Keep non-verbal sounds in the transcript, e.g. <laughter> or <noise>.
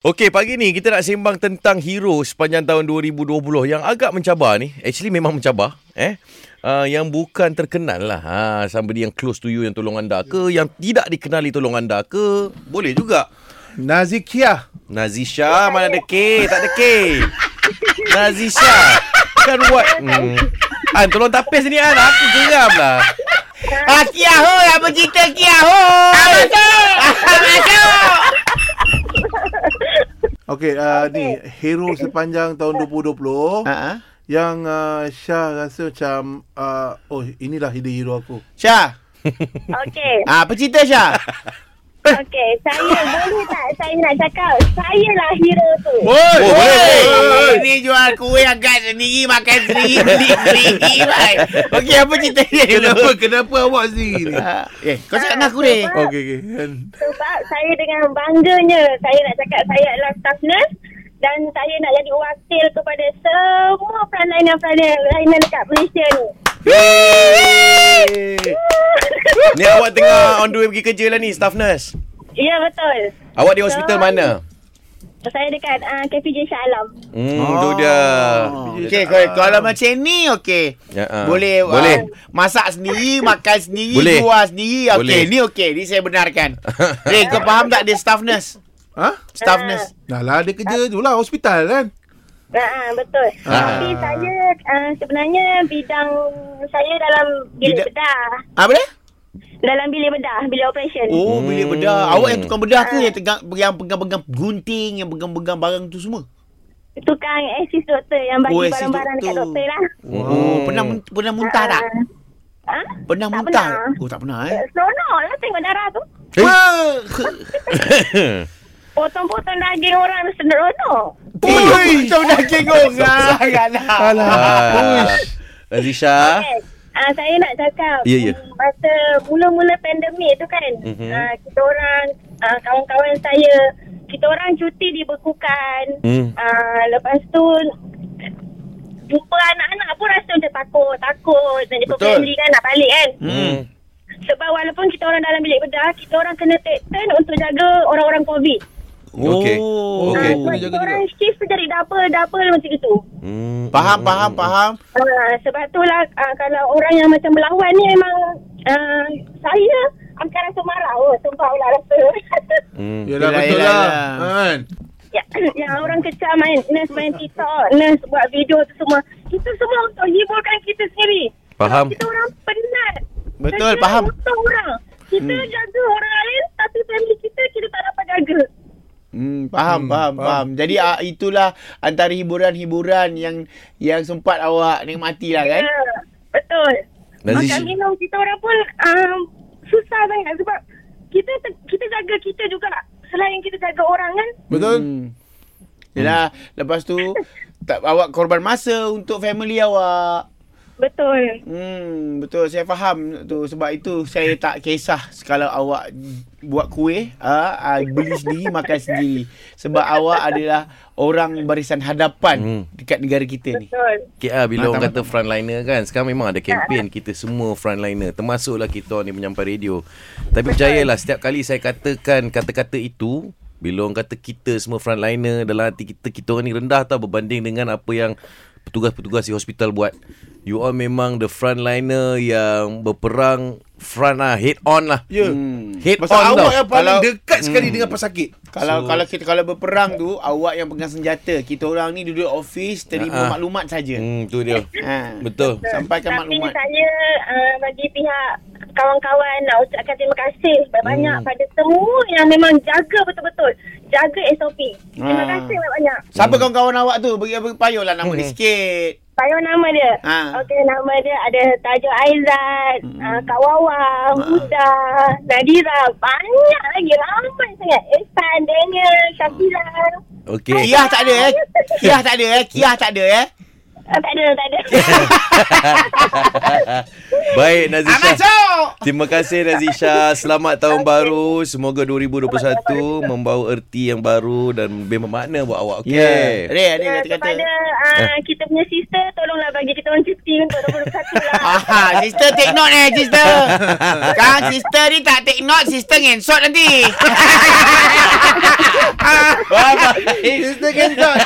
Okey, pagi ni kita nak sembang tentang hero sepanjang tahun 2020 yang agak mencabar ni. Actually memang mencabar. Eh? Uh, yang bukan terkenal lah. Ha, somebody yang close to you yang tolong anda ke. Yang tidak dikenali tolong anda ke. Boleh juga. Nazikia. Nazisha, mana ada K? Tak ada K. Nazisha. Kan buat... Hmm. An, tolong tapis ni An. Aku geram lah. Ah, Kia Ho, apa cerita Kia Ho? Okey, uh, ni hero sepanjang tahun 2020 Ha? yang uh, Syah rasa macam uh, oh inilah ide hero aku. Syah. Okey. <laughs> Ah, apa cerita Syah? Okey, saya boleh tak saya nak cakap saya lah hero tu. Oi, Oh, boleh, boleh. Ini jual kuih agak sendiri, makan sendiri, beli sendiri. bhai. Okey, apa cerita dia? Kenapa kenapa awak sendiri ni? Ah, Eh, kau cakap dengan aku ni. Okey okey. Kan. Sebab saya dengan bangganya saya nak cakap saya adalah staff nurse dan saya nak jadi wakil kepada semua frontliner-frontliner dekat Malaysia ni. Ni awak tengah on the way pergi kerja lah ni, staff nurse. Ya betul. Awak di hospital mana? Saya dekat uh, KPJ Shah Alam. Hmm, tu dia. Okey, kalau, kalau macam ni okey. Ya, ah. Boleh Boleh. ah, masak sendiri, <laughs> makan sendiri, Boleh. sendiri. Okey, ni okey. Ni saya benarkan. Ray, <laughs> kau faham tak dia staff nurse? Ha? Staff Ah. nurse. Dah lah dia kerja tu lah hospital kan. Ha, betul. Ah. Tapi saya uh, sebenarnya bidang saya dalam bilik Bidang- bedah. Apa dia? Dalam bilik bedah, bilik operation. Oh, Hmm. bilik bedah. Awak yang tukang bedah ke yang tegang yang pegang-pegang gunting, yang pegang-pegang barang tu semua? Tukang assist doktor yang bagi Oh, barang-barang dekat doktor. doktor lah. Oh, pernah mun- pernah muntah tak? Ha? Pernah tak muntah? pernah. Oh, tak pernah eh. Eh, Seronok lah tengok darah tu. <laughs> Potong-potong daging orang seronok. Ui, macam daging orang. Alah. Ah. Nazisha. Okay. Uh, saya nak cakap ya. mm, Masa mula-mula pandemik tu kan Mhm. uh, Kita orang uh, Kawan-kawan saya Kita orang cuti dibekukan Hmm. uh, Lepas tu Jumpa anak-anak pun rasa macam takut Takut Dan jumpa family kan nak balik kan Hmm. Sebab walaupun kita orang dalam bilik bedah Kita orang kena take turn untuk jaga orang-orang COVID Okey. Oh. Okey. Ah, kita orang juga. shift tu jadi double-double macam itu Hmm. Faham, faham, faham. Uh, sebab itulah uh, kalau orang yang macam melawan ni memang uh, saya akan rasa marah. Oh, sumpah lah rasa. Hmm. Yalah Yelah, betul yelah, lah. yelah. Kan. ya, <coughs> yang orang kecam main, nurse main TikTok, nurse buat video tu semua. Itu semua untuk hiburkan kita sendiri. Faham. Kita orang penat. Betul, faham. Untuk orang. Kita Hmm. jaga orang lain tapi family kita kita tak dapat jaga. Hmm, faham, Hmm, faham, faham. faham. Jadi ah, itulah antara hiburan-hiburan yang yang sempat awak nikmati lah kan? Ya, betul. Nazish- Makan minum kita orang pun um, susah sangat sebab kita kita jaga kita juga. Selain kita jaga orang kan. Betul? Hmm. Yelah, lepas tu tak awak korban masa untuk family awak. Betul. Hmm, betul saya faham tu sebab itu saya tak kisah kalau awak buat kuih, ah, ah, beli sendiri makan sendiri. Sebab awak adalah orang barisan hadapan Hmm. dekat negara kita ni. Betul. KL bila Ah, orang tak- kata frontliner kan Sekarang memang ada kempen Kita semua frontliner Termasuklah kita orang ni penyampai radio Tapi percayalah Setiap kali saya katakan Kata-kata itu Bila orang kata kita semua frontliner Dalam hati kita Kita orang ni rendah tau Berbanding dengan apa yang Petugas-petugas di hospital buat You all memang the frontliner Yang berperang Front lah Head on lah Ya. Hmm. Head Pasal on awak tau yang paling Kalau- dekat sekali dengan pesakit. Kalau So- kalau kita kalau berperang tu awak yang pegang senjata. Kita orang ni duduk office terima ah. maklumat saja. Hmm tu dia Ha. Betul Sampaikan Tapi maklumat. saya uh, bagi pihak kawan-kawan nak ucapkan terima kasih banyak-banyak Hmm. pada semua yang memang jaga betul-betul. Jaga SOP. Terima Ah. kasih banyak-banyak. Siapa kawan-kawan awak tu? Bagi bagi payuhlah nama dia Hmm. sikit. Saya nama dia. Ah. Okey, nama dia ada Tajuk Aizat, Mm-mm. uh, Kak Wawa, Huda, Nadira. Banyak lagi. Ramai sangat. Ehsan, Daniel, Syafila. Okay <laughs> Kiah tak ada eh? Kiah tak ada eh? Kiah tak ada eh? Tak ada, tak ada. <laughs> Baik Nazisha. Terima kasih Nazisha. Selamat tahun baru. Semoga 2021 membawa erti yang baru dan lebih bermakna buat awak. Okey. Ya. Ray, ada Ya, kata-kata. kepada uh, kita punya sister, tolonglah bagi kita orang cuti untuk 2021 lah. <laughs> Aha, sister take note eh, sister. Sekarang sister ni tak take note, sister ngensot nanti. <laughs> <laughs> Bye-bye. Sister ngensot.